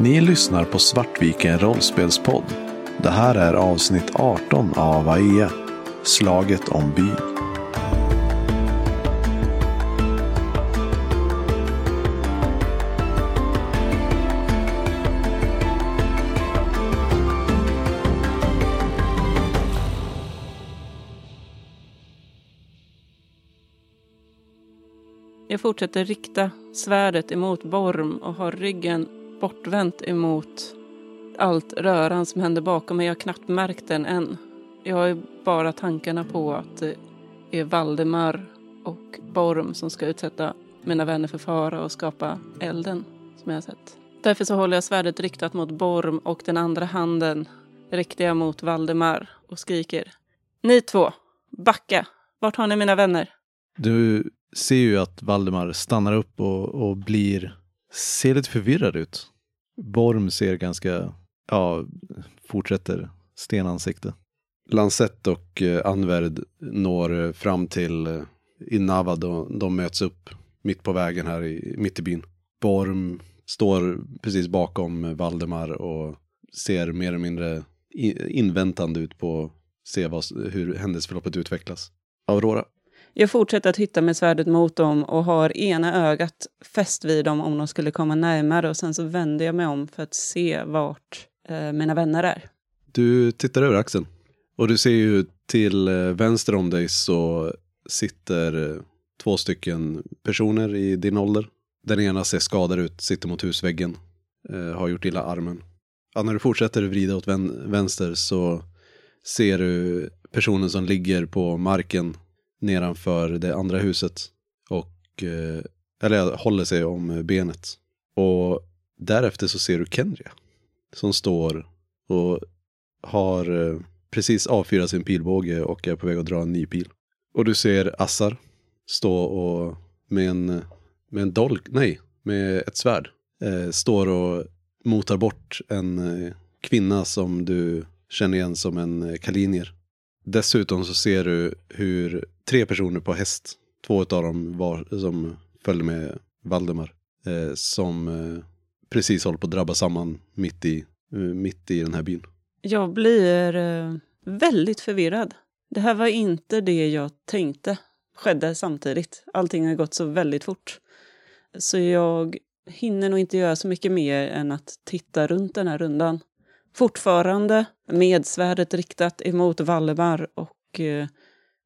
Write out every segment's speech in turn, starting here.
Ni lyssnar på Svartviken rollspelspodd. Det här är avsnitt 18 av AEA. Slaget om byn. Jag fortsätter rikta svärdet emot Borm och har ryggen bortvänt emot allt röran som händer bakom mig. Jag har knappt märkt den än. Jag har ju bara tankarna på att det är Valdemar och Borm som ska utsätta mina vänner för fara och skapa elden som jag har sett. Därför så håller jag svärdet riktat mot Borm och den andra handen riktar jag mot Valdemar och skriker. Ni två, backa! Vart har ni mina vänner? Du ser ju att Valdemar stannar upp och, och blir, ser lite förvirrad ut. Borm ser ganska, ja, fortsätter stenansikte. Lansett och eh, Anverd når fram till eh, Innava Innavad och de möts upp mitt på vägen här i, mitt i byn. Borm står precis bakom Valdemar och ser mer eller mindre inväntande ut på att se vad, hur händelseförloppet utvecklas. Aurora, jag fortsätter att hitta med svärdet mot dem och har ena ögat fäst vid dem om de skulle komma närmare och sen så vänder jag mig om för att se vart eh, mina vänner är. du tittar över axeln. Och du ser ju till eh, vänster om dig så sitter eh, två stycken personer i din ålder. Den ena ser skadad ut, sitter mot husväggen, eh, har gjort illa armen. Ja, när du fortsätter vrida åt vän- vänster så ser du personen som ligger på marken nedanför det andra huset och eh, eller håller sig om benet. Och därefter så ser du Kendria som står och har eh, precis avfyrat sin pilbåge och är på väg att dra en ny pil. Och du ser Assar stå och med en, med en dolk, nej, med ett svärd, eh, står och motar bort en eh, kvinna som du känner igen som en eh, kalinier. Dessutom så ser du hur tre personer på häst, två av dem var, som följde med Valdemar, eh, som eh, precis håller på att drabba samman mitt i, eh, mitt i den här byn. Jag blir eh, väldigt förvirrad. Det här var inte det jag tänkte skedde samtidigt. Allting har gått så väldigt fort. Så jag hinner nog inte göra så mycket mer än att titta runt den här rundan. Fortfarande med svärdet riktat emot Valdemar och eh,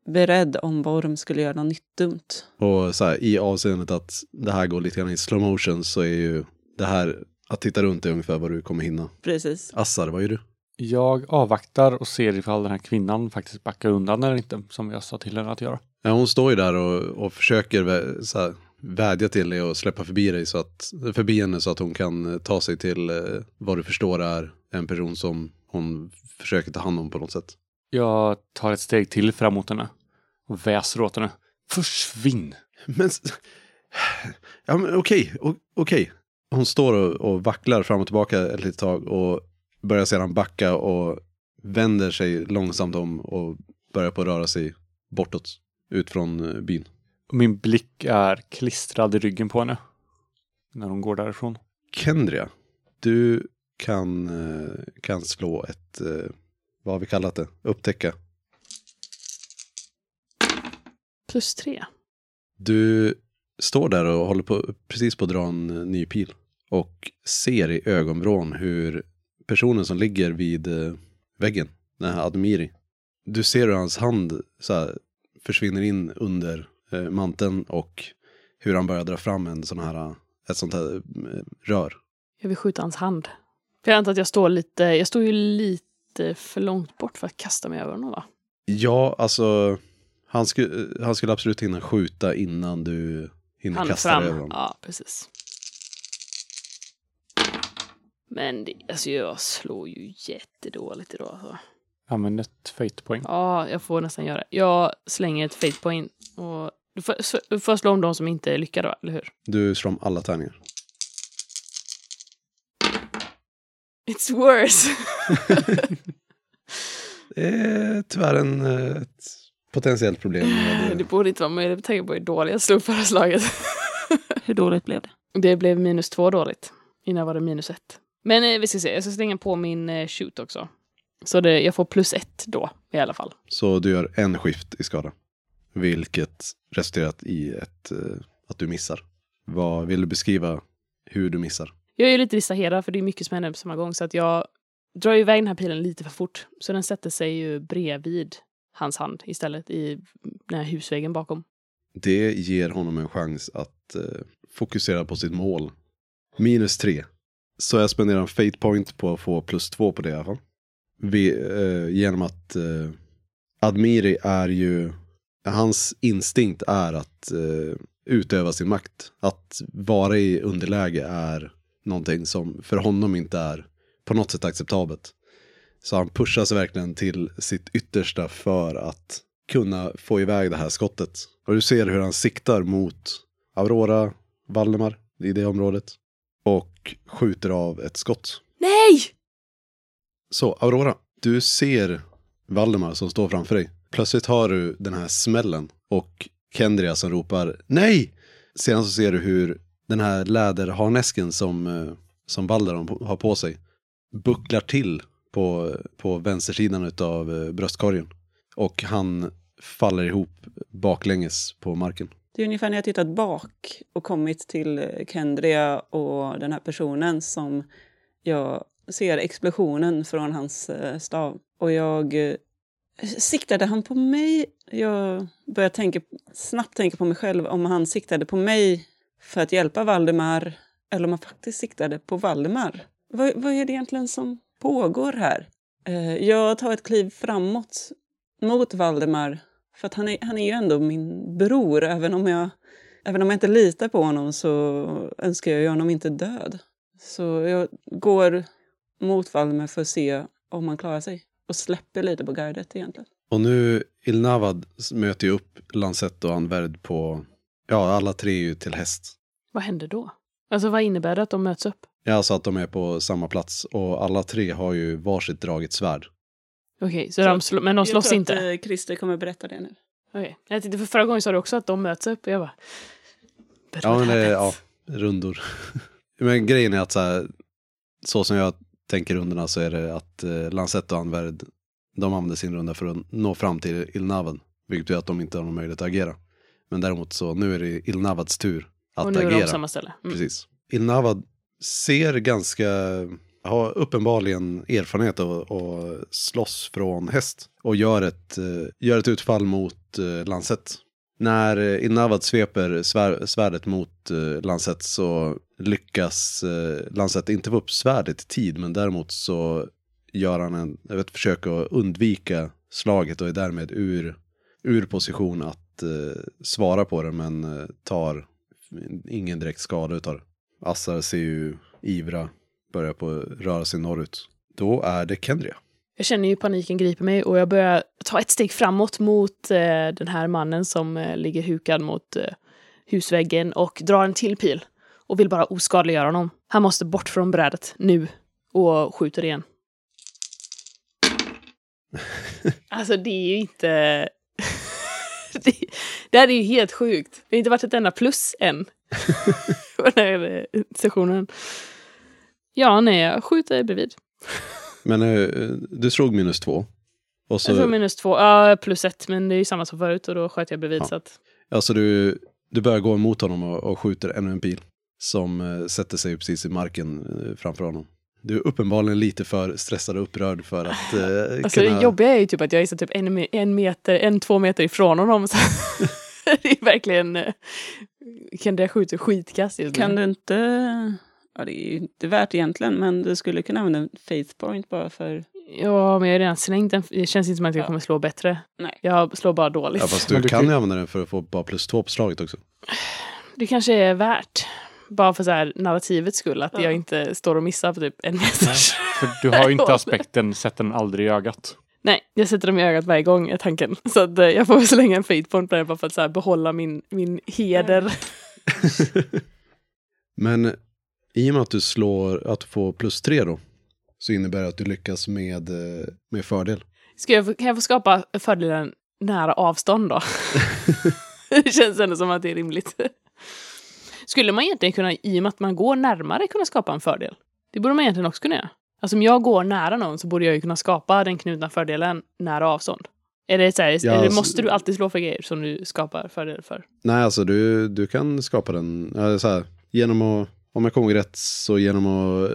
beredd om Borm skulle göra något nytt dumt. Och så här, i avseendet att det här går lite grann i slow motion så är ju det här att titta runt är ungefär vad du kommer hinna. Precis. Assar, vad gör du? Jag avvaktar och ser ifall den här kvinnan faktiskt backar undan eller inte, som jag sa till henne att göra. Ja, hon står ju där och, och försöker vä- så här, vädja till dig och släppa förbi dig så att, förbi henne så att hon kan eh, ta sig till eh, vad du förstår är en person som hon försöker ta hand om på något sätt. Jag tar ett steg till fram mot henne och väser åt henne. Försvinn! Men, ja men okej, o- okej. Hon står och, och vacklar fram och tillbaka ett litet tag och börjar sedan backa och vänder sig långsamt om och börjar på att röra sig bortåt, ut från eh, byn. Min blick är klistrad i ryggen på henne. När hon går därifrån. Kendria, du kan, eh, kan slå ett, eh, vad har vi kallat det, upptäcka. Plus tre. Du står där och håller på, precis på att dra en eh, ny pil. Och ser i ögonvrån hur personen som ligger vid eh, väggen, den här Admiri. Du ser hur hans hand så här, försvinner in under eh, manteln och hur han börjar dra fram en sån här, ett sånt här eh, rör. Jag vill skjuta hans hand. För jag antar att jag står lite, jag står ju lite för långt bort för att kasta mig över honom va? Ja, alltså han, skulle han skulle absolut hinna skjuta innan du hinner Han kasta dig över fram. honom. Ja, precis. Men det, alltså jag slår ju jättedåligt idag. Så. Använd ett fate-poäng. Ja, jag får nästan göra det. Jag slänger ett fate point och du får, du får slå om de som inte är lyckade, eller hur? Du slår om alla tärningar. It's worse! Det är tyvärr en, eh, ett potentiellt problem. Med, det borde inte vara möjligt med tanke på hur dåligt jag slog förra slaget. Hur dåligt blev det? Det blev minus två dåligt. Innan var det minus ett. Men eh, vi ska se, jag ska slänga på min eh, shoot också. Så det, jag får plus ett då i alla fall. Så du gör en skift i skada. Vilket resulterat i ett, eh, att du missar. Vad vill du beskriva hur du missar? Jag är ju lite distraherad för det är mycket som händer på samma gång så att jag drar iväg den här pilen lite för fort. Så den sätter sig ju bredvid hans hand istället i den här husväggen bakom. Det ger honom en chans att eh, fokusera på sitt mål. Minus tre. Så jag spenderar en fate point på att få plus två på det i alla fall. Vi, eh, genom att eh, Admiri är ju, hans instinkt är att eh, utöva sin makt. Att vara i underläge är någonting som för honom inte är på något sätt acceptabelt. Så han pushas verkligen till sitt yttersta för att kunna få iväg det här skottet. Och du ser hur han siktar mot Aurora, Valdemar i det området. Och skjuter av ett skott. Nej! Så Aurora, du ser Valdemar som står framför dig. Plötsligt hör du den här smällen och Kendria som ropar nej. Sedan så ser du hur den här läderharnesken som, eh, som Valdemar har på sig bucklar till på, på vänstersidan av eh, bröstkorgen. Och han faller ihop baklänges på marken. Det är ungefär när jag tittat bak och kommit till eh, Kendria och den här personen som jag ser explosionen från hans stav. Och jag... Siktade han på mig? Jag börjar tänka, snabbt tänka på mig själv om han siktade på mig för att hjälpa Valdemar eller om han faktiskt siktade på Valdemar. Vad, vad är det egentligen som pågår här? Eh, jag tar ett kliv framåt mot Valdemar för att han är, han är ju ändå min bror. Även om, jag, även om jag inte litar på honom så önskar jag ju honom inte död. Så jag går mot Valdemar för att se om han klarar sig. Och släpper lite på guidet egentligen. Och nu Ilnavad möter ju upp Lancet och Anverd på, ja alla tre är ju till häst. Vad händer då? Alltså vad innebär det att de möts upp? Ja, alltså att de är på samma plats och alla tre har ju varsitt draget svärd. Okej, så de slå, men de slåss jag tror inte? att eh, Christer kommer berätta det nu. Okej. Jag tänkte för förra gången sa du också att de möts upp. Jag bara... Ja, men det är ja, rundor. men grejen är att så, här, så som jag tänker rundorna så är det att eh, Lancet och Anverd, de använder sin runda för att nå fram till Ilnaven. Vilket gör att de inte har någon möjlighet att agera. Men däremot så nu är det Ilnavads tur att Och nu är de agera. på samma ställe. Mm. Precis. Ilnavad ser ganska, har uppenbarligen erfarenhet av att slåss från häst. Och gör ett, eh, gör ett utfall mot eh, Lancet. När eh, Ilnavad sveper svär, svärdet mot Lancet så lyckas Lancet inte få upp svärdet i tid. Men däremot så gör han en, ett försök att undvika slaget och är därmed ur, ur position att eh, svara på det. Men eh, tar ingen direkt skada utav det. Assar ser ju ivra, börjar på att röra sig norrut. Då är det Kendria. Jag känner ju paniken griper mig och jag börjar ta ett steg framåt mot eh, den här mannen som eh, ligger hukad mot eh, husväggen och drar en till pil och vill bara oskadliggöra honom. Han måste bort från brädet nu och skjuter igen. alltså det är ju inte... det, det här är ju helt sjukt. Det har inte varit ett enda plus än. på den här eh, sessionen. Ja, nej, jag skjuter bredvid. Men eh, du slog minus två. Och så, Jag tror minus två, ja plus ett, men det är ju samma som förut och då sköt jag bredvid Ja. så att... alltså du, du börjar gå emot honom och, och skjuter ännu en pil. Som eh, sätter sig precis i marken framför honom. Du är uppenbarligen lite för stressad och upprörd för att eh, Alltså kunna... det jobbiga är ju typ att jag är så typ en, en meter, en, två meter ifrån honom. Så det är verkligen... eh, Kan det skjuta skitkast just nu. Kan du inte... Ja, det är ju inte värt egentligen, men du skulle kunna använda en faith point bara för... Ja, men jag har redan slängt den. Det känns inte som att jag Ja. kommer slå bättre. Nej. Jag slår bara dåligt. Ja, fast du du kan kan- ju använda den för att få bara plus två på slaget också. Det kanske är värt. Bara för så här narrativets skull, att Ja. jag inte står och missar på typ en meter. För du har ju inte aspekten sätt den aldrig i ögat. Nej, jag sätter dem i ögat varje gång är tanken. Så att, eh, jag får väl slänga en fate point på det bara för att så här, behålla min, min heder. Men i och med att du slår, att du får plus tre då. Så innebär det att du lyckas med, eh, med fördel. Ska jag, kan jag få skapa fördelen nära avstånd då? det känns ändå som att det är rimligt. Skulle man egentligen kunna, i och med att man går närmare, kunna skapa en fördel? Det borde man egentligen också kunna göra. Alltså om jag går nära någon så borde jag ju kunna skapa den knutna fördelen nära avstånd. Är det så här, Ja, eller alltså- måste du alltid slå för grejer som du skapar fördel för? Nej, alltså du, du kan skapa den så här, genom att, om jag kommer rätt, så genom att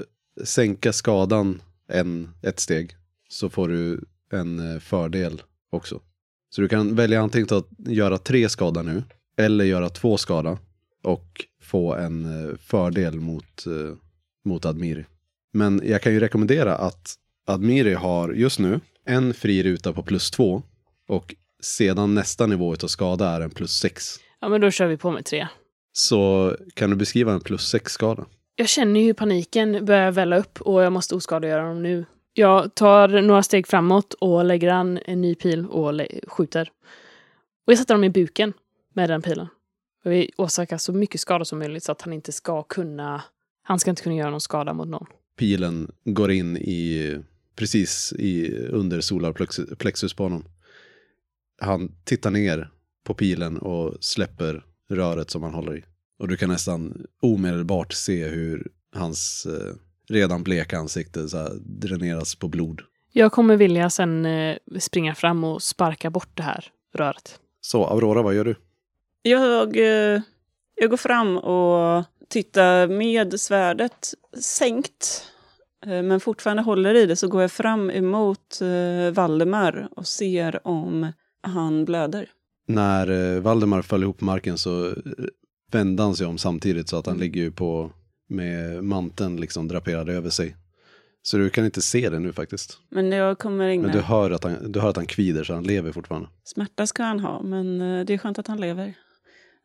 sänka skadan en, ett steg så får du en eh, fördel också. Så du kan välja antingen att göra tre skada nu eller göra två skada och få en eh, fördel mot, eh, mot Admiri. Men jag kan ju rekommendera att Admiri har just nu en fri ruta på plus två och sedan nästa nivå av skada är en plus sex. Ja, men då kör vi på med tre. Så kan du beskriva en plus sex skada? Jag känner ju paniken börjar välla upp och jag måste oskadliggöra dem nu. Jag tar några steg framåt och lägger an en ny pil och skjuter. Och jag sätter dem i buken med den pilen. Jag vill orsaka så mycket skada som möjligt så att han inte ska kunna... Han ska inte kunna göra någon skada mot någon. Pilen går in i precis i, under solarplexus på honom. Han tittar ner på pilen och släpper röret som han håller i. Och du kan nästan omedelbart se hur hans eh, redan bleka ansikte så här, dräneras på blod. Jag kommer vilja sen eh, springa fram och sparka bort det här röret. Så Aurora, vad gör du? Jag, eh, jag går fram och tittar med svärdet sänkt eh, men fortfarande håller i det så går jag fram emot eh, Valdemar och ser om han blöder. När Valdemar föll ihop på marken så vände han sig om samtidigt så att han ligger ju på med manteln liksom draperad över sig. Så du kan inte se det nu faktiskt. Men jag kommer in Men du hör att han, du hör att han kvider så han lever fortfarande. Smärta ska han ha, men det är skönt att han lever.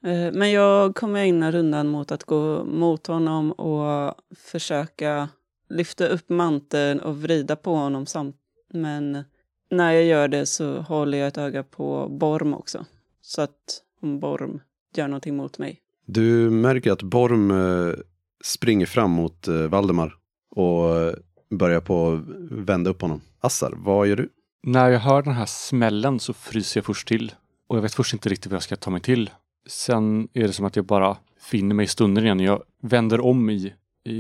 Eh, Men jag kommer ägna rundan mot att gå mot honom och försöka lyfta upp manteln och vrida på honom. Samt. Men när jag gör det så håller jag ett öga på Borm också. Så att om Borm gör någonting mot mig. Du märker att Borm eh, springer fram mot eh, Valdemar och börjar på att vända upp honom. Assar, vad gör du? När jag hör den här smällen så fryser jag först till. Och jag vet först inte riktigt vad jag ska ta mig till. Sen är det som att jag bara finner mig i stunden igen. Jag vänder om i, i,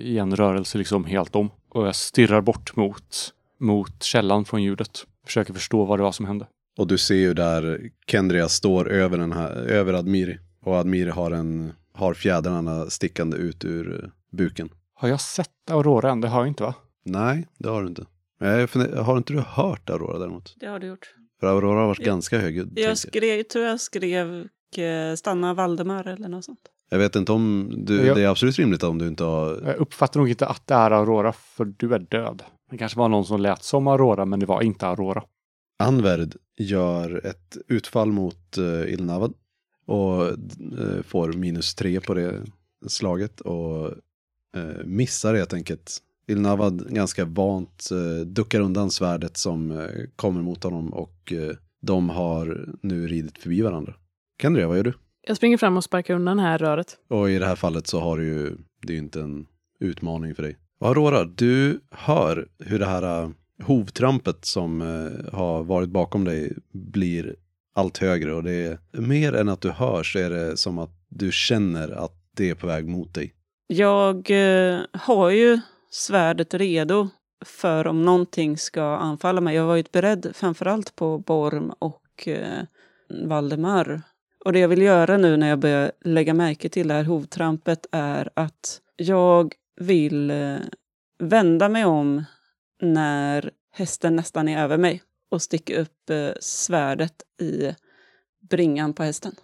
i en rörelse liksom helt om. Och jag stirrar bort mot, mot källan från ljudet. Försöker förstå vad det var som hände. Och du ser ju där Kendria står över, den här, över Admiri. Och Admiri har, en, har fjädrarna stickande ut ur buken. Har jag sett Aurora än? Det har jag inte va? Nej, det har du inte. Jag Har inte du hört Aurora däremot? Det har du gjort. För Aurora har varit Jag- ganska högljudd. Jag skrev, tror jag skrev stanna Valdemar eller något sånt. Jag vet inte om du, Jag- det är absolut rimligt om du inte har... Jag uppfattar nog inte att det är Aurora för du är död. Det kanske var någon som lät som Aurora men det var inte Aurora. Anverd gör ett utfall mot uh, Ilnavad och eh, får minus tre på det slaget och eh, missar helt enkelt. Ilnavad ganska vant uh, duckar undan svärdet som eh, kommer mot honom och eh, de har nu ridit förbi varandra. Kendria, vad gör du? Jag springer fram och sparkar undan det här röret. Och i det här fallet så har du ju, det är ju inte en utmaning för dig. Aurora, du hör hur det här uh, hovtrampet som eh, har varit bakom dig blir allt högre och det är mer än att du hör så är det som att du känner att det är på väg mot dig. Jag eh, har ju svärdet redo för om någonting ska anfalla mig. Jag har varit beredd framförallt på Borm och eh, Valdemar. Och det jag vill göra nu när jag börjar lägga märke till det här hovtrampet är att jag vill eh, vända mig om när hästen nästan är över mig och sticka upp eh, svärdet i bringan på hästen.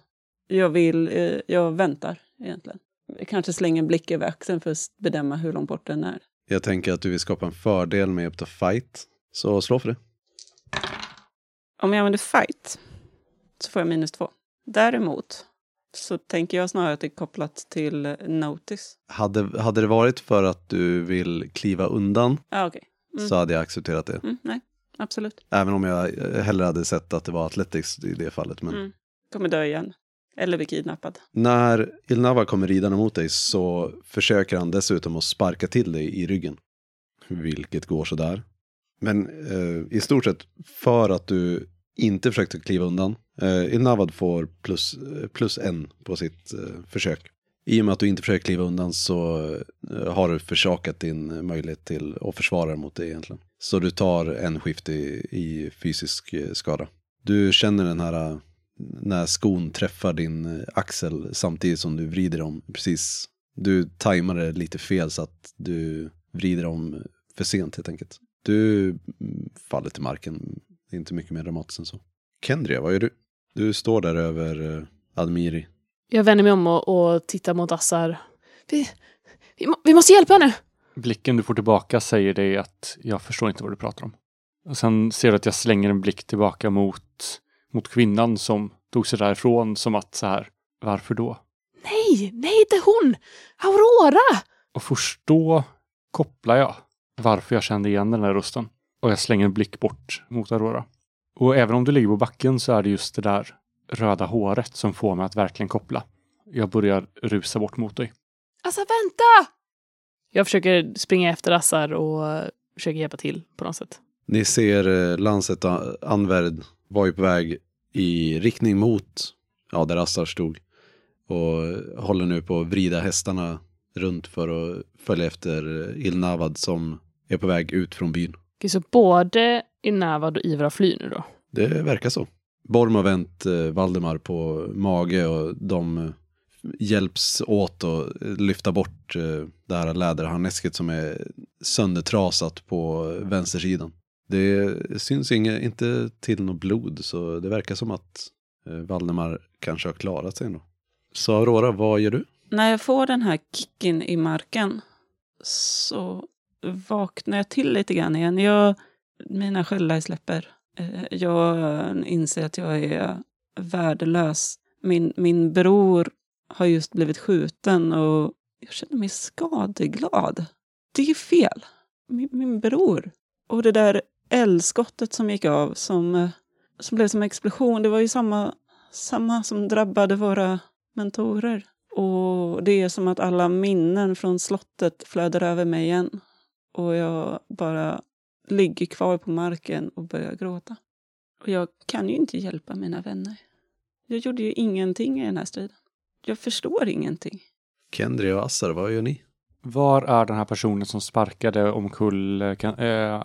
Jag vill, eh, jag väntar egentligen. Jag kanske slänger en blick över axeln för att bedöma hur långt bort den är. Jag tänker att du vill skapa en fördel med Up to Fight. Så slå för det. Om jag använder fight så får jag minus två. Däremot så tänker jag snarare att det är kopplat till notice. Hade, hade det varit för att du vill kliva undan Ja, okej. Mm. så hade jag accepterat det. Mm, nej, absolut. Även om jag eh, hellre hade sett att det var Athletics i det fallet. Men... Mm. Kommer dö igen. Eller bli kidnappad. När Ilnava kommer ridande mot dig så försöker han dessutom att sparka till dig i ryggen. Vilket går sådär. Men eh, i stort sett för att du inte försökte kliva undan. Eh, Ilnavad får plus, plus en på sitt eh, försök. I och med att du inte försöker kliva undan så eh, har du försakat din möjlighet till att försvara dig mot det egentligen. Så du tar en skift i, i fysisk eh, skada. Du känner den här eh, när skon träffar din eh, axel samtidigt som du vrider om precis. Du tajmar det lite fel så att du vrider om för sent helt enkelt. Du mm, faller till marken. Det är inte mycket mer dramatiskt än så. Kendria, vad gör du? Du står där över eh, Admiri. Jag vänder mig om och, och tittar mot Assar. Vi, vi, må, vi måste hjälpa henne! Blicken du får tillbaka säger dig att jag förstår inte vad du pratar om. Och sen ser du att jag slänger en blick tillbaka mot, mot kvinnan som tog sig därifrån som att så här, varför då? Nej, nej, inte hon! Aurora! Och först då kopplar jag varför jag kände igen den här rösten. Och jag slänger en blick bort mot Aurora. Och även om du ligger på backen så är det just det där röda håret som får mig att verkligen koppla. Jag börjar rusa bort mot dig. Alltså vänta! Jag försöker springa efter Assar och försöker hjälpa till på något sätt. Ni ser eh, Lanset och Anverd var ju på väg i riktning mot ja, där Assar stod. Och håller nu på att vrida hästarna runt för att följa efter eh, Ilnavad som är på väg ut från byn. Okej, så både Inavad och Ivra flyr nu då? Det verkar så. Borm har vänt eh, Valdemar på mage och de eh, hjälps åt att lyfta bort eh, det här läderharnesket som är söndertrasat på vänstersidan. Det syns inga, inte till något blod så det verkar som att eh, Valdemar kanske har klarat sig ändå. Så Aurora, vad gör du? När jag får den här kicken i marken så vaknar jag till lite grann igen. Jag, mina sköldar släpper. Eh, jag inser att jag är värdelös. Min, min bror har just blivit skjuten och jag känner mig skadeglad. Det är fel. Min, min bror. Och det där eldskottet som gick av som, eh, som blev som explosion, det var ju samma, samma som drabbade våra mentorer. Och det är som att alla minnen från slottet flödar över mig igen. Och jag bara ligger kvar på marken och börjar gråta. Och jag kan ju inte hjälpa mina vänner. Jag gjorde ju ingenting i den här striden. Jag förstår ingenting. Kendria och Assar, vad gör ni? Var är den här personen som sparkade omkull eh,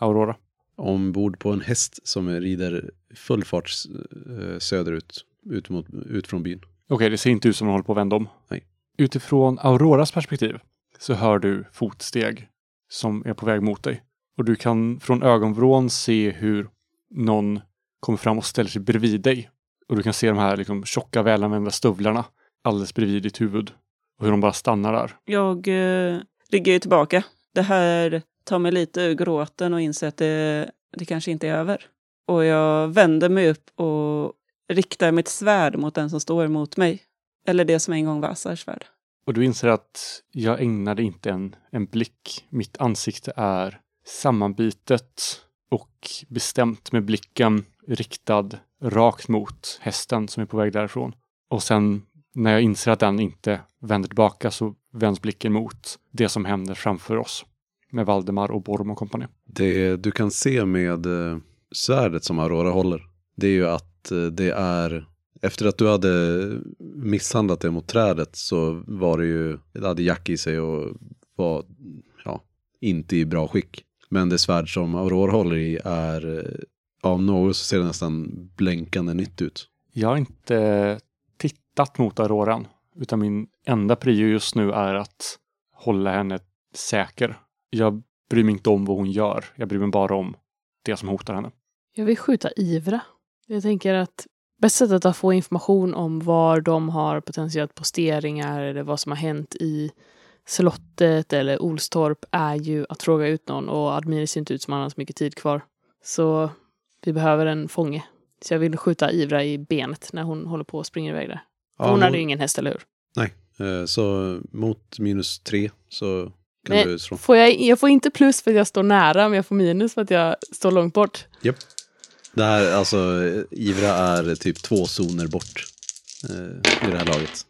Aurora? Ombord på en häst som rider full fart eh, söderut, ut, mot, ut från byn. Okej, det ser inte ut som hon håller på att vända om. Nej. Utifrån Auroras perspektiv så hör du fotsteg som är på väg mot dig. Och du kan från ögonvrån se hur någon kommer fram och ställer sig bredvid dig. Och du kan se de här liksom, tjocka välanvända stövlarna alldeles bredvid ditt huvud. Och hur de bara stannar där. Jag eh, ligger ju tillbaka. Det här tar mig lite ur gråten och inser att det, det kanske inte är över. Och jag vänder mig upp och riktar mitt svärd mot den som står mot mig. Eller det som en gång var Assars svärd. Och du inser att jag ägnade inte en, en blick. Mitt ansikte är sammanbitet och bestämt med blicken riktad rakt mot hästen som är på väg därifrån. Och sen när jag inser att den inte vänder tillbaka så vänds blicken mot det som händer framför oss. Med Valdemar och Borm och kompani. Det du kan se med eh, svärdet som Aurora håller, det är ju att eh, det är, efter att du hade misshandlat det mot trädet så var det ju, det hade jack i sig och var, ja, inte i bra skick. Men det svärd som Aurora håller i är, av något så ser det nästan blänkande nytt ut. Jag har inte tittat mot Auroran, utan min enda prio just nu är att hålla henne säker. Jag bryr mig inte om vad hon gör. Jag bryr mig bara om det som hotar henne. Jag vill skjuta Ivra. Jag tänker att bästa sättet att få information om var de har potentiellt posteringar eller vad som har hänt i slottet eller Olstorp är ju att fråga ut någon och Admir ser inte ut som han har så mycket tid kvar. Så vi behöver en fånge. Så jag vill skjuta Ivra i benet när hon håller på och springer iväg där. Ja, hon hade ju ingen häst, eller hur? Nej, eh, så mot minus tre så kan Men du slå. får jag, jag får inte plus för att jag står nära, men jag får minus för att jag står långt bort. Det här, alltså, Ivra är typ två zoner bort eh, i det här laget.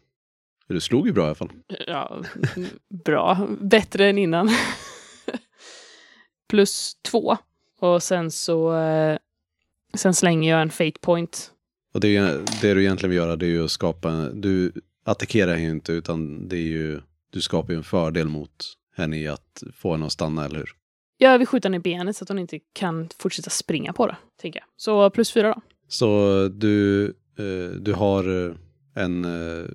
Du slog ju bra i alla fall. Ja, bra. Bättre än innan. Plus två. Och sen så... Eh, sen slänger jag en fate point. Och det, är ju- det du egentligen vill göra det är ju att skapa, du attackerar henne inte utan det är ju, du skapar ju en fördel mot henne i att få henne att stanna, eller hur? Jag vill skjuta ner benet så att hon inte kan fortsätta springa på det, tänker jag. Så plus fyra då. Så du, eh, du har eh, en eh,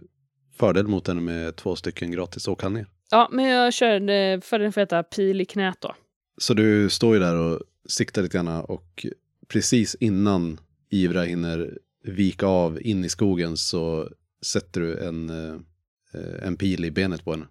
fördel mot henne med två stycken gratis åkhandlingar. Ja, men jag kör eh, för den får heta pil i knät då. Så du står ju där och siktar lite grann och precis innan Ivra hinner vika av in i skogen så sätter du en, eh, en pil i benet på henne.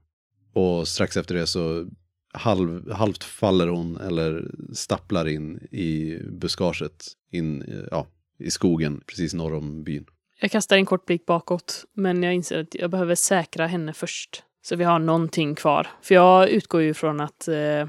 Och strax efter det så halv, halvt faller hon eller stapplar in i buskaget in ja, i skogen precis norr om byn. Jag kastar en kort blick bakåt, men jag inser att jag behöver säkra henne först. Så vi har någonting kvar. För jag utgår ju från att... Eh,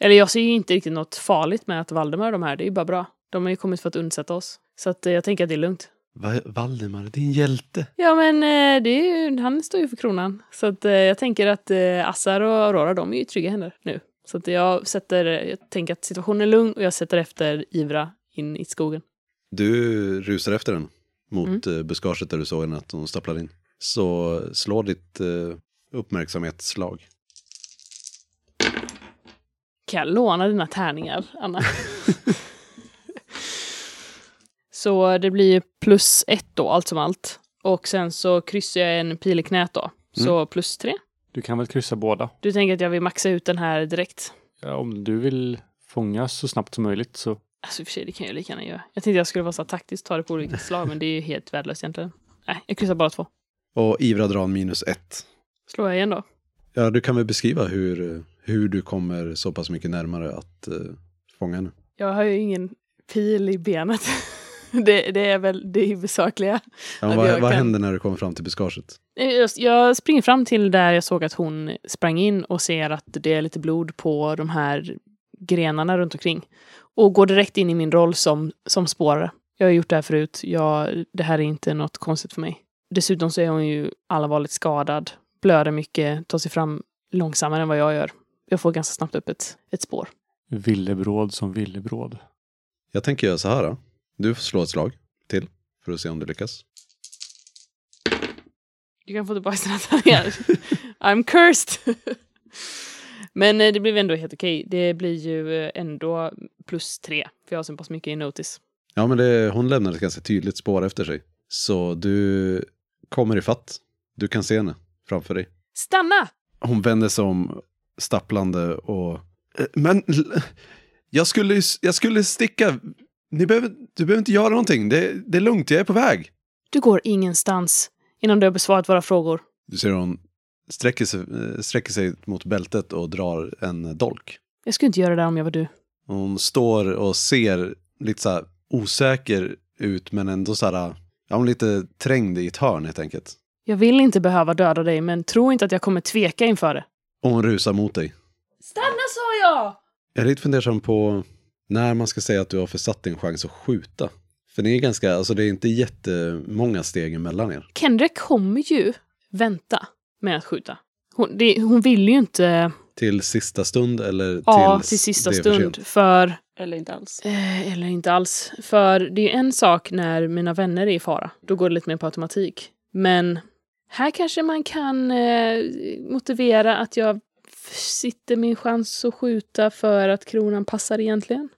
eller jag ser ju inte riktigt något farligt med att Valdemar och de här, det är ju bara bra. De har ju kommit för att undsätta oss. Så att eh, jag tänker att det är lugnt. Va Valdemar, din hjälte. Ja, men eh, det är ju, han står ju för kronan. Så att eh, jag tänker att eh, Assar och Aurora, de är ju trygga händer nu. Så att jag sätter, jag tänker att situationen är lugn och jag sätter efter Ivra in i skogen. Du rusar efter den mot Mm. buskaget där du såg henne att hon stapplar in. Så slå ditt uppmärksamhetsslag. Kan jag låna dina tärningar, Anna? så det blir plus ett då, allt som allt. Och sen så kryssar jag en pil i knät då. Så plus tre. Du kan väl kryssa båda? Du tänker att jag vill maxa ut den här direkt? Ja, om du vill fånga så snabbt som möjligt så Alltså i och för sig, det kan jag lika gärna göra. Jag tänkte jag skulle vara så taktiskt, ta det på olika slag, men det är ju helt värdelöst egentligen. Nej, jag kryssar bara två. Och Ivra drar en minus ett. Slår jag igen då? Ja, du kan väl beskriva hur, hur du kommer så pass mycket närmare att eh, fånga henne. Jag har ju ingen pil i benet. det, det är väl det huvudsakliga. Ja, vad, vad kan- händer när du kommer fram till buskaget? Jag- Jag springer fram till där jag såg att hon sprang in och ser att det är lite blod på de här grenarna runt omkring. Och går direkt in i min roll som, som spårare. Jag har gjort det här förut. Jag, det här är inte något konstigt för mig. Dessutom så är hon ju allvarligt skadad, blöder mycket, tar sig fram långsammare än vad jag gör. Jag får ganska snabbt upp ett, ett spår. villebråd som villebråd. Jag tänker göra så här. Då. Du får slå ett slag till för att se om du lyckas. Du kan få tillbaka dina tärningar. I'm cursed! Men eh, det blev ändå helt okej. Det blir ju eh, ändå plus tre, för jag har så pass mycket i notice. Ja, men det, hon lämnar ett ganska tydligt spår efter sig. Så du kommer i fatt. Du kan se henne framför dig. Stanna! Hon vänder sig om stapplande och... "Eh, Men jag skulle, jag skulle sticka. Ni behöver, du behöver inte göra någonting. Det, det är lugnt, jag är på väg. Du går ingenstans innan du har besvarat våra frågor. Du ser hon sträcker sig, eh, sträcker sig mot bältet och drar en dolk. Jag skulle inte göra det där om jag var du. Hon står och ser lite så här osäker ut men ändå så här, ja, hon är lite trängd i ett hörn helt enkelt. Jag vill inte behöva döda dig, men tro inte att jag kommer tveka inför det. Och hon rusar mot dig. Stanna sa jag! Jag är lite fundersam på när man ska säga att du har försatt din chans att skjuta. För det är ganska, alltså det är inte jättemånga steg emellan er. Kendrick kommer ju vänta med att skjuta. Hon, det, hon vill ju inte... Till sista stund eller Ja, till sista för stund. sent? För... Eller inte alls. Eh, eller inte alls. För det är en sak när mina vänner är i fara. Då går det lite mer på automatik. Men här kanske man kan eh, motivera att jag sitter min chans att skjuta för att kronan passar egentligen.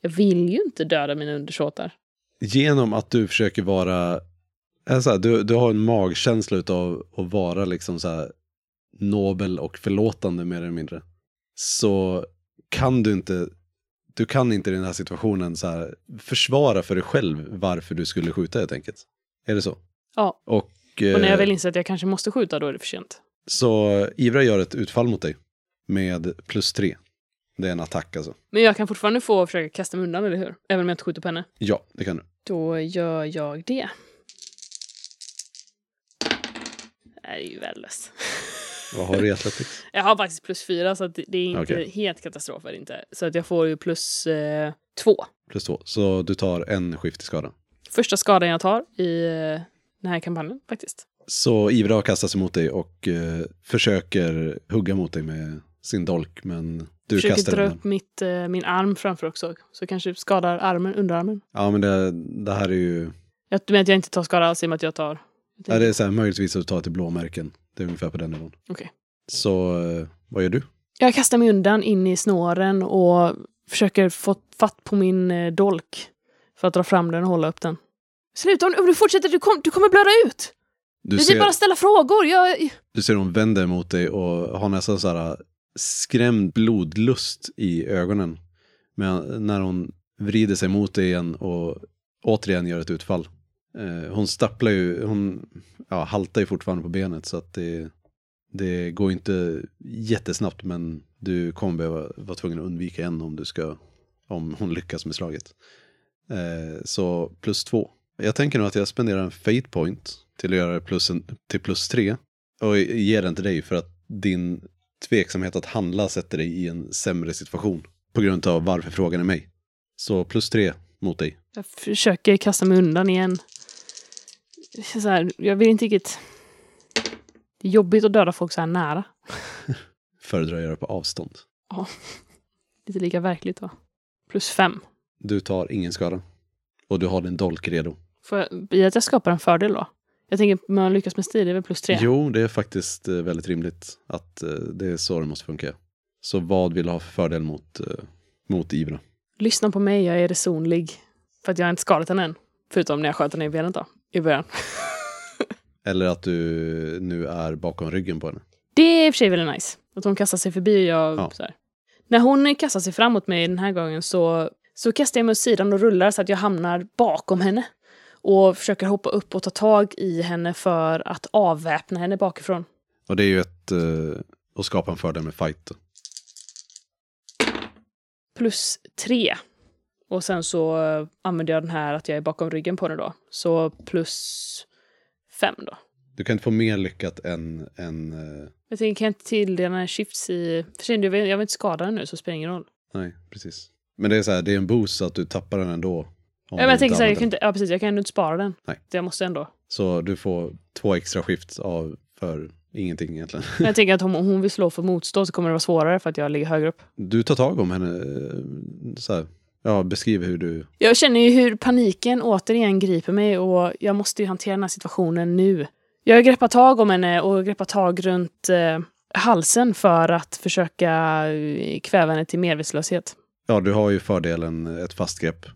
Jag vill ju inte döda mina undersåtar. Genom att du försöker vara, alltså, du, du har en magkänsla av att vara liksom så här nobel och förlåtande mer eller mindre. Så kan du inte, du kan inte i den här situationen så här försvara för dig själv varför du skulle skjuta helt enkelt. Är det så? Ja. Och, Och när jag eh, väl inser att jag kanske måste skjuta, då är det för sent. Så Ivra gör ett utfall mot dig med plus tre. Det är en attack alltså. Men jag kan fortfarande få försöka kasta mig undan, eller hur? Även om jag inte skjuter på henne. Ja, det kan du. Då gör jag det. Det är ju värdelöst. Vad har du i Athletics? Jag har faktiskt plus fyra, så det är inte Okej. helt katastrof. Är det inte. Så att jag får ju plus eh, två. Plus två. Så du tar en skift i skada. Första skadan jag tar i eh, den här kampanjen, faktiskt. Så Ivra har kastat sig mot dig och eh, försöker hugga mot dig med sin dolk, men du Försöker kastar dra den. upp mitt, eh, min arm framför också, så kanske skadar armen, underarmen. Ja, men det, det här är ju... Jag menar att jag inte tar skada alls i och med att jag tar... Ja, det är så här, möjligtvis att ta till blåmärken. Det är ungefär på den nivån. Okej. Så eh, vad gör du? Jag kastar mig undan in i snåren och försöker få fatt på min eh, dolk för att dra fram den och hålla upp den. Sluta, om du fortsätter, du, kom, du kommer blöda ut! Du Du ser, vill bara ställa frågor. Jag... du ser hon vänder mot dig och har nästan så här skrämd blodlust i ögonen. Men när hon vrider sig mot dig igen och återigen gör ett utfall. Eh, hon stapplar ju, hon ja, haltar ju fortfarande på benet så att det, det går inte jättesnabbt men du kommer behöva vara tvungen att undvika en om du ska, om hon lyckas med slaget. Eh, så plus två. Jag tänker nog att jag spenderar en fate point till att göra det plus en, till plus tre. Och ger den till dig för att din tveksamhet att handla sätter dig i en sämre situation. På grund av varför frågan är mig. Så plus tre mot dig. jag försöker kasta mig undan igen. Så här, jag vill inte riktigt... Det är jobbigt att döda folk så här nära. Föredrar att göra på avstånd. Lite lika verkligt va? Plus fem. Du tar ingen skada. Och du har din dolk redo. Får jag, att jag skapar en fördel då? Jag tänker, om man lyckas med stil, det är väl plus tre? Jo, det är faktiskt eh, väldigt rimligt att eh, det är så det måste funka. Så vad vill du ha för fördel mot, eh, mot Ivra? Lyssna på mig, jag är resonlig. För att jag har inte skadat henne än. Förutom när jag sköt henne i benet då. I början. Eller att du nu är bakom ryggen på henne. Det är i och för sig väldigt nice. Att hon kastar sig förbi och jag Ja. så här. När hon kastar sig framåt mig den här gången så, så kastar jag mig åt sidan och rullar så att jag hamnar bakom henne. Och försöker hoppa upp och ta tag i henne för att avväpna henne bakifrån. Och det är ju ett, eh, att skapa en fördel med fight. Plus tre. Och sen så eh, använder jag den här att jag är bakom ryggen på henne då. Så plus fem då. Du kan inte få mer lyckat än, än eh, Jag tänker, kan jag inte tilldela shifts i... För sig, jag vill jag vill inte skada den nu så det spelar ingen roll. nej, precis. Men det är så här, det är en boost så att du tappar den ändå. Om men jag tänker så här, jag kan inte, ja, precis, jag kan ändå inte spara den. Nej. Jag måste ändå. Så du får två extra skift av för ingenting egentligen. Men jag tänker att om hon vill slå för motstånd så kommer det vara svårare för att jag ligger högre upp. Du tar tag om henne, eh, så här, ja, beskriv hur du, Jag känner ju hur paniken återigen griper mig och jag måste ju hantera den här situationen nu. Jag greppar tag om henne och greppar tag runt eh, halsen för att försöka eh, kväva henne till medvetslöshet. ja, du har ju fördelen ett fast grepp.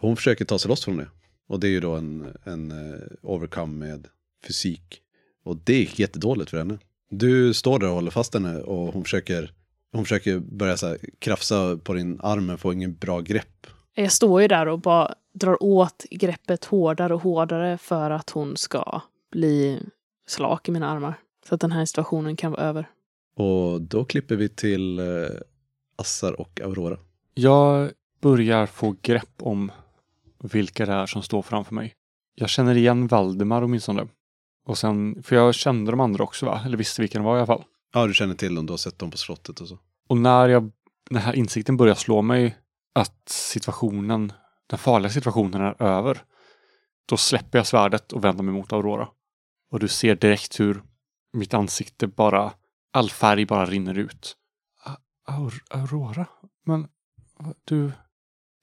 Hon försöker ta sig loss från det. Och det är ju då en, en eh, overcome med fysik. Och det gick jättedåligt för henne. Du står där och håller fast henne och hon försöker, hon försöker börja så här, krafsa på din arm men får ingen bra grepp. Jag står ju där och bara drar åt greppet hårdare och hårdare för att hon ska bli slak i mina armar. Så att den här situationen kan vara över. Och då klipper vi till eh, Assar och Aurora. Jag börjar få grepp om vilka det är som står framför mig. Jag känner igen Valdemar åtminstone. Och sen, för jag kände de andra också va? Eller visste vilka de var i alla fall. Ja, du känner till dem, du har sett dem på slottet och så. Och när jag, den här insikten börjar slå mig att situationen, den farliga situationen är över. Då släpper jag svärdet och vänder mig mot Aurora. Och du ser direkt hur mitt ansikte bara, all färg bara rinner ut. A- Aur, Aurora? Men du,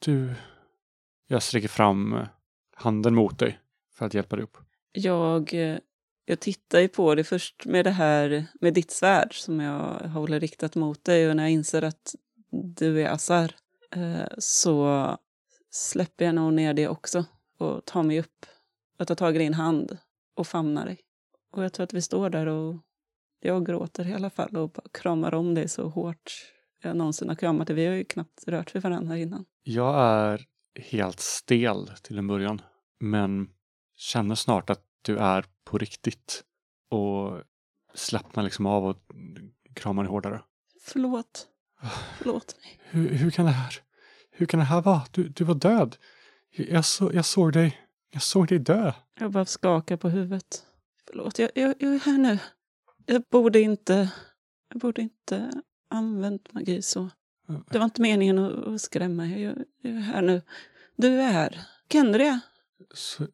du... Jag sträcker fram eh, handen mot dig för att hjälpa dig upp. Jag, eh, jag tittar ju på det först med det här med ditt svärd som jag håller riktat mot dig och när jag inser att du är Assar eh, så släpper jag nog ner det också och tar mig upp och tar tag i din hand och famnar dig. Och jag tror att vi står där och jag gråter i alla fall och kramar om dig så hårt jag någonsin har kramat dig. Vi har ju knappt rört vid varandra innan. Jag är helt stel till en början. Men känner snart att du är på riktigt. Och slappnar liksom av och kramar dig hårdare. Förlåt. Förlåt mig. Hur, hur kan det här? Hur kan det här vara? Du, du var död. Jag, så, jag såg dig. Jag såg dig dö. Jag bara skakar på huvudet. Förlåt, jag, jag, jag är här nu. Jag borde inte... Jag borde inte använt magi så. Det var inte meningen att, skrämma. Jag, jag är här nu. Du är här. Kände det? Så,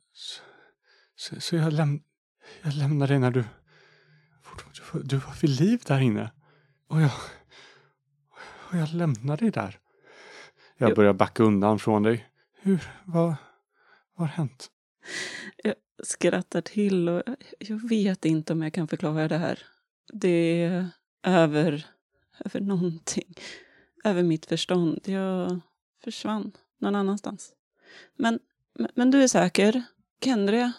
så, så, jag, läm, jag lämnar dig när du... Du, var- du var vid liv där inne. Och jag... Och jag lämnar dig där. Jag börjar backa undan från dig. Hur? Vad, vad har hänt? Jag skrattar till och jag vet inte om jag kan förklara det här. Det är över, över någonting. Över mitt förstånd. Jag försvann någon annanstans. Men, men, du är säker? Kendria?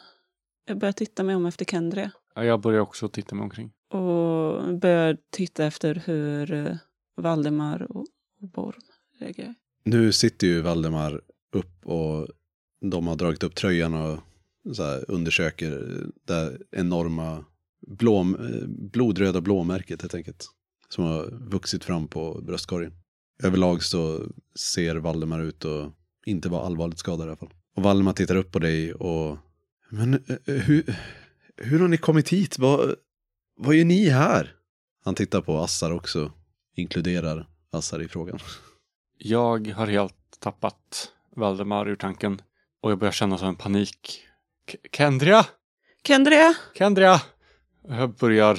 Jag börjar titta mig om efter Kendria. Ja, jag börjar också titta mig omkring. Och börjar titta efter hur eh, Valdemar och, Borm reagerar. Nu sitter ju Valdemar upp och de har dragit upp tröjan och så här undersöker det enorma blå, eh, blodröda blåmärket helt enkelt. Som har vuxit fram på bröstkorgen. Överlag så ser Valdemar ut att inte vara allvarligt skadad i alla fall. Och Valdemar tittar upp på dig och... Men eh, hur, hur har ni kommit hit? Vad, vad gör ni här? Han tittar på Assar också. Inkluderar Assar i frågan. Jag har helt tappat Valdemar ur tanken och jag börjar känna som en panik. K- Kendria! Kendria! Kendria! Jag börjar,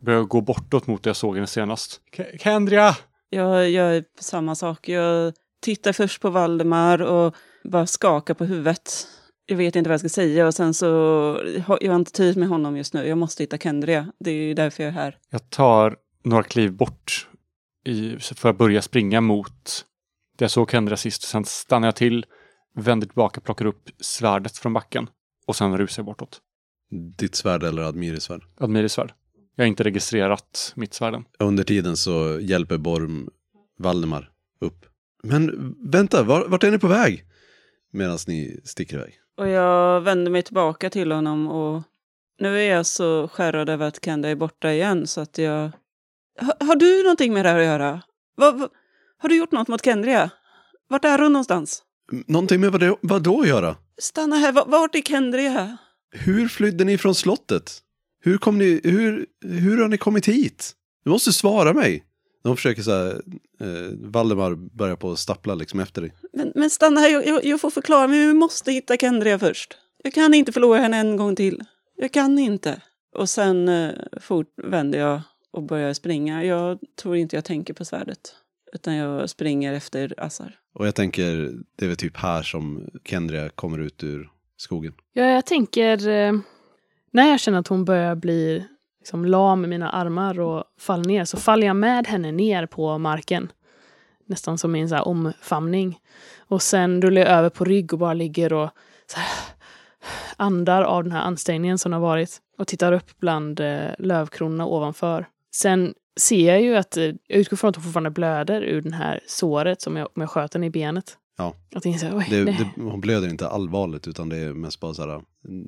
börjar gå bortåt mot det jag såg henne senast. K- Kendria! Jag gör samma sak. Jag tittar först på Valdemar och bara skakar på huvudet. Jag vet inte vad jag ska säga och sen så har jag har inte tid med honom just nu. Jag måste hitta Kendria. Det är därför jag är här. Jag tar några kliv bort i, för att börja springa mot det jag såg Kendra sist. Sen stannar jag till, vänder tillbaka, plockar upp svärdet från backen och sen rusar jag bortåt. Ditt svärd eller Admiris svärd? Admiris svärd. Jag har inte registrerat mitt svärd än. Under tiden så hjälper Borm Valdemar upp. Men vänta, var, vart är ni på väg? Medan ni sticker iväg. Och jag vänder mig tillbaka till honom och nu är jag så skärrad över att Kendra är borta igen så att jag... Har, har du någonting med det här att göra? Vad, vad, har du gjort något mot Kendria? Vart är hon någonstans? Någonting med vad, det, vad då att göra? Stanna här, Va- vart är Kendria? Hur flydde ni från slottet? Hur, kom ni, hur, hur har ni kommit hit? Du måste svara mig. De försöker så här, eh, Valdemar börjar på att stappla liksom efter dig. Men, men stanna här, jag, jag, jag får förklara, men vi måste hitta Kendria först. Jag kan inte förlora henne en gång till. Jag kan inte. Och sen eh, fort vänder jag och börjar springa. Jag tror inte jag tänker på svärdet. Utan jag springer efter Assar. Och jag tänker, det är väl typ här som Kendria kommer ut ur skogen. Ja, jag tänker... Eh, när jag känner att hon börjar bli liksom, lam i mina armar och faller ner så faller jag med henne ner på marken. Nästan som i en så här omfamning. Och sen rullar jag över på rygg och bara ligger och så här, andar av den här ansträngningen som har varit. Och tittar upp bland eh, lövkronorna ovanför. Sen ser jag ju att, eh, jag utgår från att hon fortfarande blöder ur det här såret som jag, om jag sköt henne i benet. Ja. Så här, oj, Det, det, hon blöder inte allvarligt utan det är mest bara så här,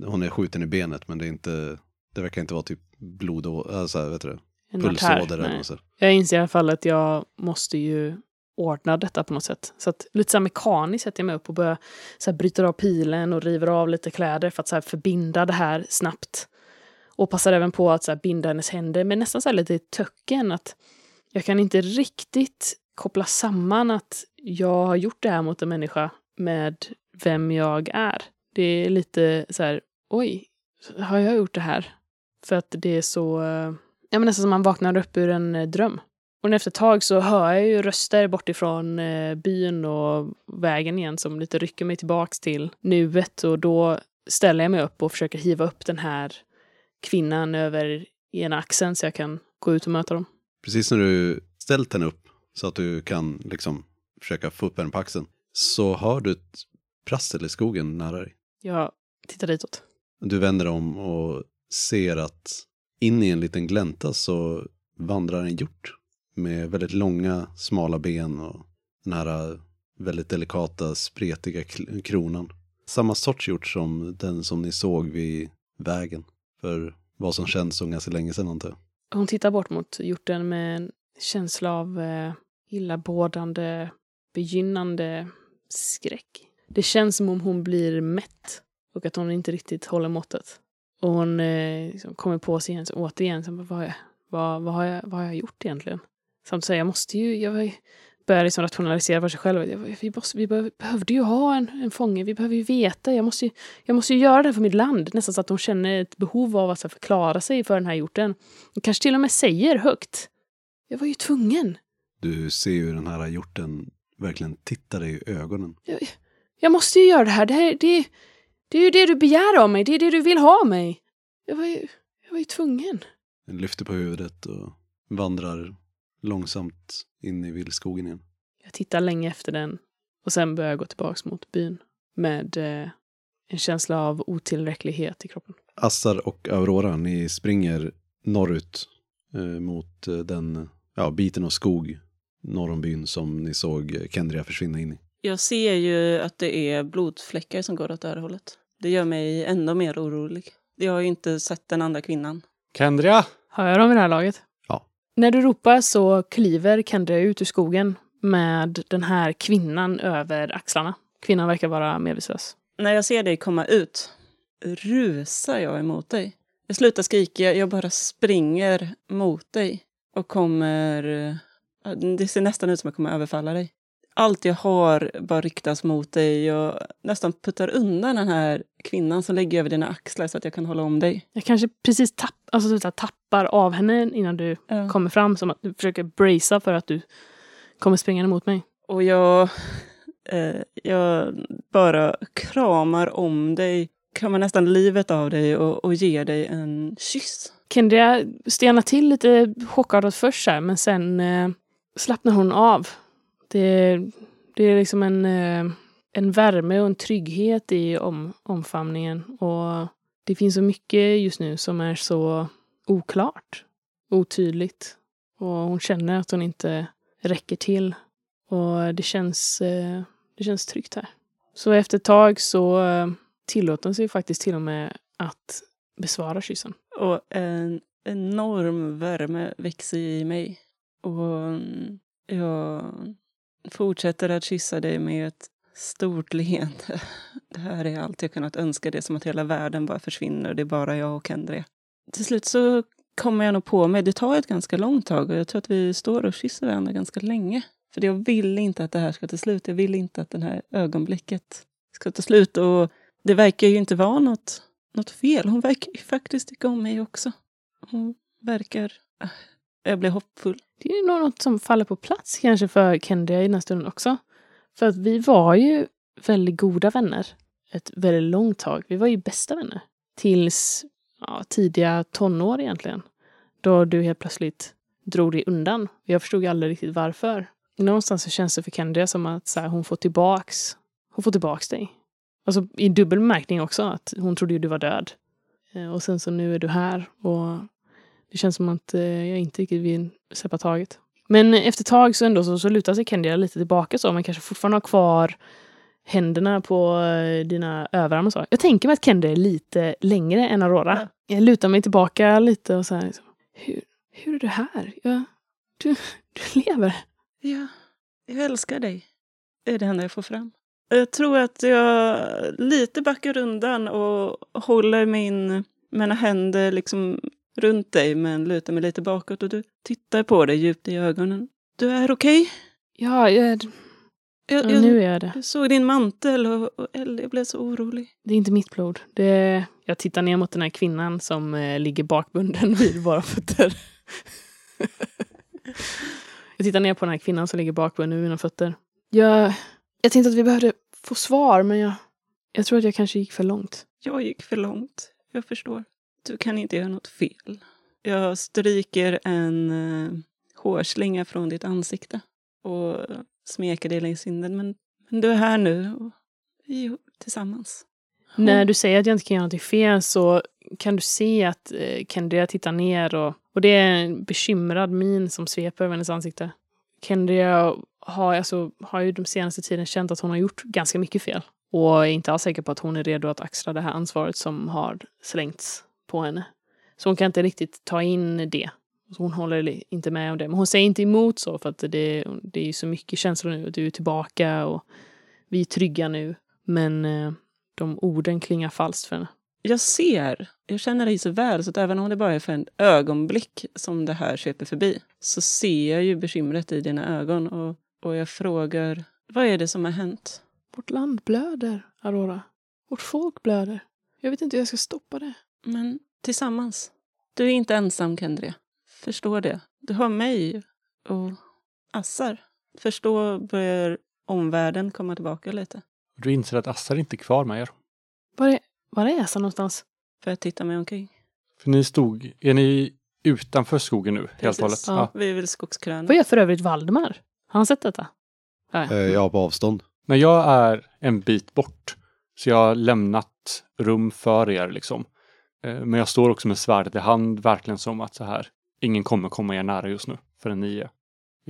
hon är skjuten i benet men det är inte, det verkar inte vara typ blod och, alltså, vet du en pulsåder eller så. här. Jag inser i alla fall att jag måste ju ordna detta på något sätt. Så att lite så här mekaniskt sätter jag mig upp och börjar så här bryter av pilen och river av lite kläder för att så här förbinda det här snabbt. Och passar även på att så här binda hennes händer med nästan så här lite töcken att jag kan inte riktigt koppla samman att jag har gjort det här mot en människa med vem jag är. Det är lite så här, oj, har jag gjort det här? För att det är så, ja men nästan som man vaknar upp ur en eh, dröm. Och efter ett tag så hör jag ju röster bortifrån eh, byn och vägen igen som lite rycker mig tillbaks till nuet och då ställer jag mig upp och försöker hiva upp den här kvinnan över ena axeln så jag kan gå ut och möta dem. Precis när du ställt henne upp så att du kan liksom försöka få upp henne på axeln så hör du ett prassel i skogen nära dig. Jag tittar ditåt. Du vänder om och ser att in i en liten glänta så vandrar en hjort med väldigt långa, smala ben och den här väldigt delikata, spretiga kronan. Samma sorts hjort som den som ni såg vid vägen för vad som känns som ganska länge sedan antar jag. Hon tittar bort mot hjorten med en känsla av eh, illabådande, begynnande skräck. Det känns som om hon blir mätt och att hon inte riktigt håller måttet. Och hon eh, liksom kommer på sig igen, så återigen, så, bara, vad, jag, vad, vad, har jag, vad har jag gjort egentligen? Samtidigt säger jag måste ju, jag börjar liksom rationalisera för sig själv. Jag, vi måste, vi behöv, behövde ju ha en, en fånge, vi behöver ju veta, jag måste ju, jag måste ju göra det här för mitt land. Nästan så att hon känner ett behov av att så här, förklara sig för den här hjorten. Hon kanske till och med säger högt. Jag var ju tvungen. Du ser ju den här hjorten verkligen titta dig i ögonen. Jag, jag måste ju göra det här. Det, här, det, Det är ju det du begär av mig, det är det du vill ha av mig. Jag var ju, jag var ju tvungen. Den lyfter på huvudet och vandrar långsamt in i vildskogen igen. Jag tittar länge efter den och sen börjar jag gå tillbaks mot byn med eh, en känsla av otillräcklighet i kroppen. Assar och Aurora, ni springer norrut eh, mot eh, den ja, biten av skog norr om byn som ni såg Kendria försvinna in i. Jag ser ju att det är blodfläckar som går åt det här hållet. Det gör mig ännu mer orolig. Jag har ju inte sett den andra kvinnan. Kendria! Hör jag dem i det här laget? Ja. När du ropar så kliver Kendra ut ur skogen med den här kvinnan över axlarna. Kvinnan verkar vara medvetslös. När jag ser dig komma ut rusar jag emot dig. Jag slutar skrika, jag bara springer mot dig och kommer... Det ser nästan ut som att jag kommer överfalla dig. Allt jag har bara riktas mot dig. Jag nästan puttar undan den här kvinnan som lägger över dina axlar så att jag kan hålla om dig. Jag kanske precis tapp, alltså, så tappar av henne innan du Ja. kommer fram. Som att du försöker bracea för att du kommer springande mot mig. Och jag, eh, jag bara kramar om dig, kramar nästan livet av dig och, och ger dig en kyss. Kendria stenar till lite chockartat först här, men sen eh, slappnar hon av. Det, det är liksom en, eh, en värme och en trygghet i om, omfamningen. Och det finns så mycket just nu som är så oklart, otydligt. Och hon känner att hon inte räcker till. Och det känns, eh, det känns tryggt här. Så efter ett tag så eh, tillåter hon sig faktiskt till och med att besvara kyssen. Och en enorm värme växer i mig. Och jag fortsätter att kyssa dig med ett stort leende. Det här är allt jag kunnat önska. Det är som att hela världen bara försvinner. Det är bara jag och Kendria. Till slut så kommer jag nog på mig. Det tar ett ganska långt tag och jag tror att vi står och kysser varandra ganska länge. För jag vill inte att det här ska ta slut. Jag vill inte att det här ögonblicket ska ta slut. Och det verkar ju inte vara något, något fel. Hon verkar ju faktiskt tycka om mig också. Hon verkar... Jag blir hoppfull. Det är nog något som faller på plats kanske för Kendia i den här stunden också. För att vi var ju väldigt goda vänner ett väldigt långt tag. Vi var ju bästa vänner. Tills ja, tidiga tonår egentligen. Då du helt plötsligt drog dig undan. Jag förstod aldrig riktigt varför. Någonstans så känns det för Kendia som att så här, hon får tillbaks hon får tillbaks dig. Alltså i dubbel bemärkning också. Att hon trodde ju du var död. Eh, och sen så nu är du här. Och det känns som att eh, jag inte riktigt vill släppa taget. Men efter ett tag så ändå så, så lutar sig Kendria lite tillbaka så. Man kanske fortfarande har kvar händerna på eh, dina överarmar och så. Jag tänker mig att Kendria är lite längre än Aurora. Jag lutar mig tillbaka lite och så här. Liksom, hur, hur är du här? Jag, du, du lever. Ja, jag älskar dig. Det är det enda jag får fram. Jag tror att jag lite backar undan och håller min, mina händer liksom runt dig men lutar mig lite bakåt och du tittar på dig djupt i ögonen. Du är okej? Ja, jag, Jag, ja, jag, nu är jag det. jag såg din mantel och, och jag blev så orolig. Det är inte mitt blod. Det, jag tittar ner mot den här kvinnan som eh, ligger bakbunden vid våra fötter. jag tittar ner på den här kvinnan som ligger bakbunden vid mina fötter. Jag, jag tänkte att vi behövde få svar, men jag, jag tror att jag kanske gick för långt. Jag gick för långt. Jag förstår. Du kan inte göra något fel. Jag stryker en uh, hårslinga från ditt ansikte och smeker dig längs kinden. Men, men du är här nu och vi är tillsammans. När du säger att jag inte kan göra något fel så kan du se att eh, Kendria tittar ner och, och det är en bekymrad min som sveper över hennes ansikte. Kendria har, alltså, har ju de senaste tiden känt att hon har gjort ganska mycket fel. Och är inte alls säker på att hon är redo att axla det här ansvaret som har slängts på henne. Så hon kan inte riktigt ta in det. Så hon håller inte med om det. Men hon säger inte emot så för att det, det är ju så mycket känslor nu. Du är tillbaka och vi är trygga nu. Men eh, de orden klingar falskt för henne. Jag ser, jag känner dig så väl så att även om det bara är för en ögonblick som det här sveper förbi så ser jag ju bekymret i dina ögon och, och jag frågar vad är det som har hänt? Vårt land blöder, Aurora. Vårt folk blöder. Jag vet inte hur jag ska stoppa det. Men tillsammans. Du är inte ensam, Kendria. Förstå det. Du har mig och Assar. Förstå börjar omvärlden komma tillbaka lite. Du inser att Assar inte är kvar med er. Var är, var är Asa någonstans? För att titta mig omkring. För ni stod, är ni utanför skogen nu helt och hållet? Precis. Ja. Vi är väl skogskröna. Vad gör för övrigt Valdemar? Har han sett detta? Eh, ja, på avstånd. Men jag är en bit bort. Så jag har lämnat rum för er liksom. Eh, Men jag står också med svärdet i hand, verkligen som att så här, ingen kommer komma er nära just nu förrän ni är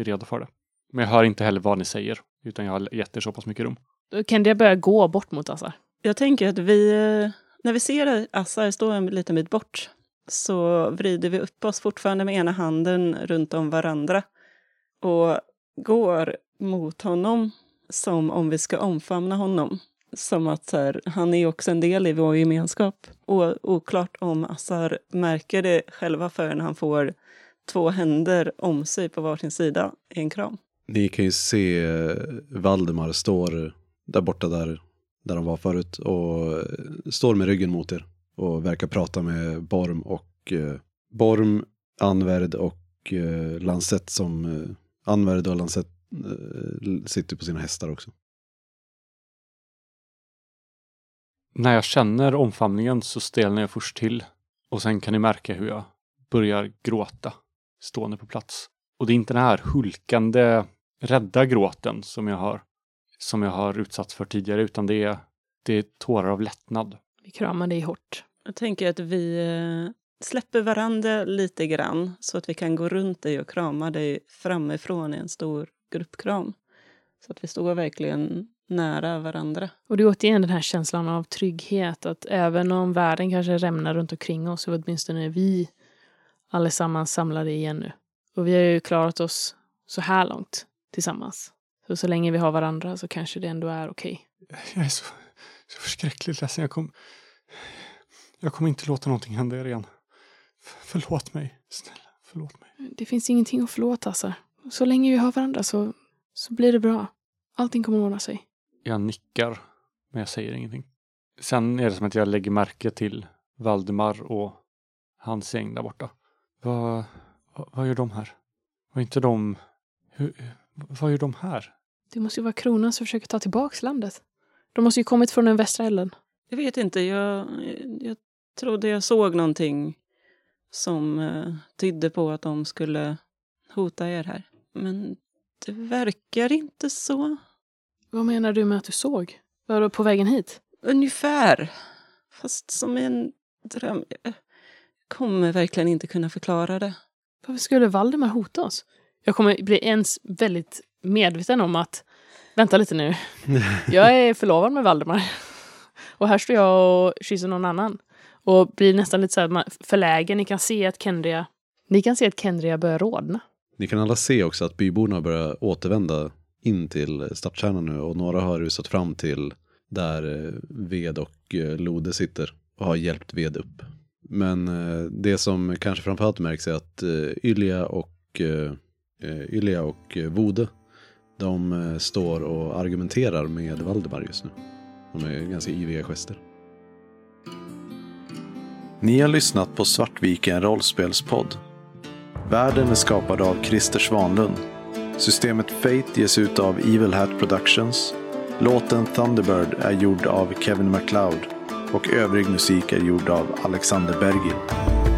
redo för det. Men jag hör inte heller vad ni säger, utan jag har gett er så pass mycket rum. Kendia börjar gå bort mot Asa. Jag tänker att vi, eh, när vi ser Assar stå en liten bit bort, så vrider vi upp oss fortfarande med ena handen runt om varandra och går mot honom som om vi ska omfamna honom. Som att så här, han är också en del i vår gemenskap. Och oklart om Assar märker det själva förrän han får två händer om sig på varsin sida i en kram. Ni kan ju se eh, Valdemar står där borta där, där han var förut och eh, står med ryggen mot er och verkar prata med Borm och eh, Borm, Anvärd och eh, Lansett som eh, Anvärd och Lansett eh, sitter på sina hästar också. När jag känner omfamningen så stelnar jag först till och sen kan ni märka hur jag börjar gråta stående på plats. Och det är inte den här hulkande, rädda gråten som jag har, som jag har utsatts för tidigare, utan det är, det är tårar av lättnad. Vi kramar dig hårt. Jag tänker att vi eh, släpper varandra lite grann så att vi kan gå runt dig och krama dig framifrån i en stor gruppkram. Så att vi står verkligen nära varandra. Och det är återigen den här känslan av trygghet. Att även om världen kanske rämnar runt omkring oss så är åtminstone vi allesammans samlade igen nu. Och vi har ju klarat oss så här långt tillsammans. Så så länge vi har varandra så kanske det ändå är okej. Jag är så, så förskräckligt ledsen. Jag kommer jag kommer inte låta någonting hända er igen. Förlåt mig. Snälla, förlåt mig. Det finns ingenting att förlåta, Assar. Så länge vi har varandra så, så blir det bra. Allting kommer att ordna sig. Jag nickar, men jag säger ingenting. Sen är det som att jag lägger märke till Valdemar och hans gäng där borta. Vad, vad, vad gör de här? Var inte de... Hur, vad gör de här? Det måste ju vara kronan som försöker ta tillbaks landet. De måste ju kommit från den västra ällen. Jag vet inte, jag, jag trodde jag såg någonting som eh, tydde på att de skulle hota er här. Men det verkar inte så. Vad menar du med att du såg? Var du på vägen hit? Ungefär. Fast som en dröm. Jag kommer verkligen inte kunna förklara det. Varför skulle Valdemar hota oss? Jag kommer bli ens väldigt medveten om att vänta lite nu. Jag är förlovad med Valdemar. Och här står jag och kysser någon annan. Och blir nästan lite så här förlägen. Ni kan se att Kendria, ni kan se att Kendria börjar rodna. Ni kan alla se också att byborna börjar återvända in till stadskärnan nu och några har rusat fram till där eh, Ved och eh, Lode sitter och har hjälpt Ved upp. Men eh, det som kanske framförallt märks är att Ylja och, Ylja och Vode de står och argumenterar med Valdemar just nu. De är ganska yviga gester. Ni har lyssnat på Svartviken rollspelspodd. Världen är skapad av Christer Svanlund. Systemet Fate ges ut av Evil Hat Productions. Låten Thunderbird är gjord av Kevin MacLeod och övrig musik är gjord av Alexander Bergil.